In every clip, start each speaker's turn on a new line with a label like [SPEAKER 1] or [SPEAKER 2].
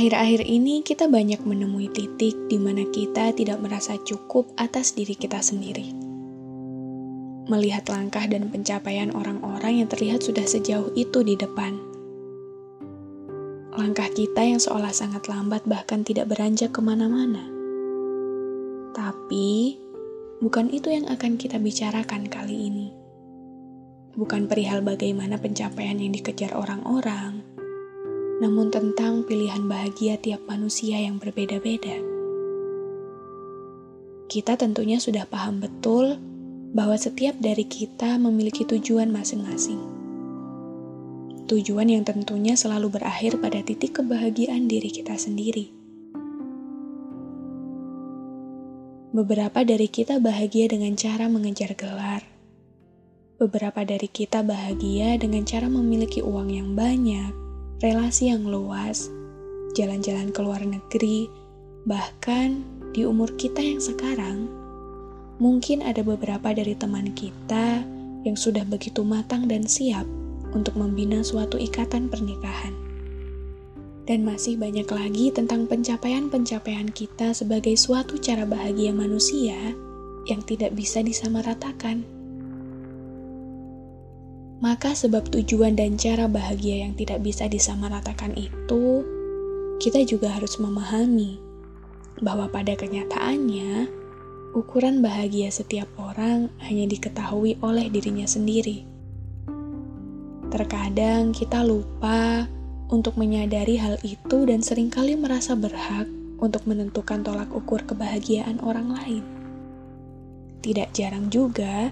[SPEAKER 1] Akhir-akhir ini kita banyak menemui titik di mana kita tidak merasa cukup atas diri kita sendiri. Melihat langkah dan pencapaian orang-orang yang terlihat sudah sejauh itu di depan. Langkah kita yang seolah sangat lambat bahkan tidak beranjak ke mana-mana. Tapi, bukan itu yang akan kita bicarakan kali ini. Bukan perihal bagaimana pencapaian yang dikejar orang-orang, namun tentang pilihan bahagia tiap manusia yang berbeda-beda. Kita tentunya sudah paham betul bahwa setiap dari kita memiliki tujuan masing-masing. Tujuan yang tentunya selalu berakhir pada titik kebahagiaan diri kita sendiri. Beberapa dari kita bahagia dengan cara mengejar gelar. Beberapa dari kita bahagia dengan cara memiliki uang yang banyak, relasi yang luas, jalan-jalan ke luar negeri, bahkan di umur kita yang sekarang, mungkin ada beberapa dari teman kita yang sudah begitu matang dan siap untuk membina suatu ikatan pernikahan. Dan masih banyak lagi tentang pencapaian-pencapaian kita sebagai suatu cara bahagia manusia yang tidak bisa disamaratakan. Maka sebab tujuan dan cara bahagia yang tidak bisa disamaratakan itu, kita juga harus memahami bahwa pada kenyataannya, ukuran bahagia setiap orang hanya diketahui oleh dirinya sendiri. Terkadang kita lupa untuk menyadari hal itu dan sering kali merasa berhak untuk menentukan tolak ukur kebahagiaan orang lain. Tidak jarang juga,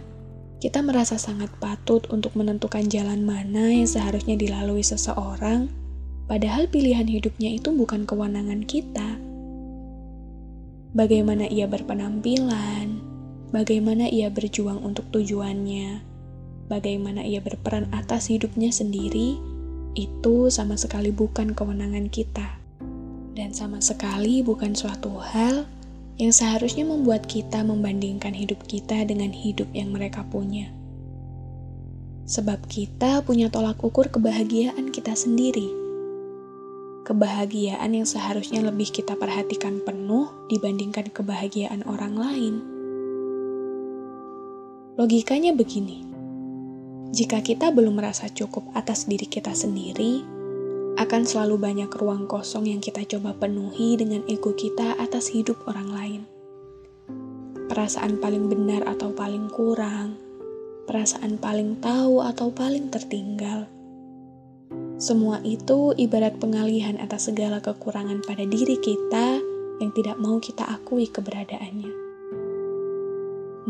[SPEAKER 1] kita merasa sangat patut untuk menentukan jalan mana yang seharusnya dilalui seseorang, padahal pilihan hidupnya itu bukan kewenangan kita. Bagaimana ia berpenampilan, bagaimana ia berjuang untuk tujuannya, bagaimana ia berperan atas hidupnya sendiri, itu sama sekali bukan kewenangan kita, dan sama sekali bukan suatu hal yang seharusnya membuat kita membandingkan hidup kita dengan hidup yang mereka punya. Sebab kita punya tolak ukur kebahagiaan kita sendiri. Kebahagiaan yang seharusnya lebih kita perhatikan penuh dibandingkan kebahagiaan orang lain. Logikanya begini. Jika kita belum merasa cukup atas diri kita sendiri, akan selalu banyak ruang kosong yang kita coba penuhi dengan ego kita atas hidup orang lain. Perasaan paling benar atau paling kurang, perasaan paling tahu atau paling tertinggal. Semua itu ibarat pengalihan atas segala kekurangan pada diri kita yang tidak mau kita akui keberadaannya.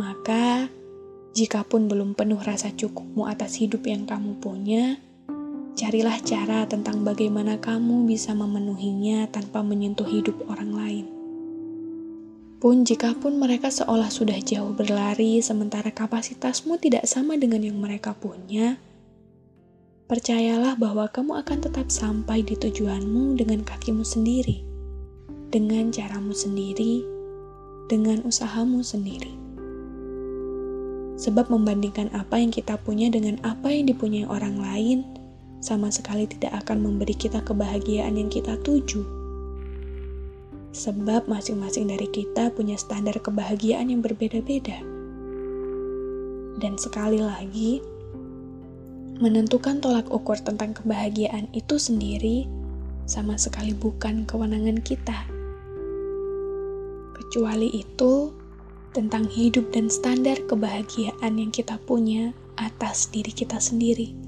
[SPEAKER 1] Maka, jikapun belum penuh rasa cukupmu atas hidup yang kamu punya, Carilah cara tentang bagaimana kamu bisa memenuhinya tanpa menyentuh hidup orang lain. Pun jika pun mereka seolah sudah jauh berlari sementara kapasitasmu tidak sama dengan yang mereka punya, percayalah bahwa kamu akan tetap sampai di tujuanmu dengan kakimu sendiri, dengan caramu sendiri, dengan usahamu sendiri. Sebab membandingkan apa yang kita punya dengan apa yang dipunyai orang lain – sama sekali tidak akan memberi kita kebahagiaan yang kita tuju. Sebab masing-masing dari kita punya standar kebahagiaan yang berbeda-beda. Dan sekali lagi, menentukan tolak ukur tentang kebahagiaan itu sendiri sama sekali bukan kewenangan kita. Kecuali itu, tentang hidup dan standar kebahagiaan yang kita punya atas diri kita sendiri.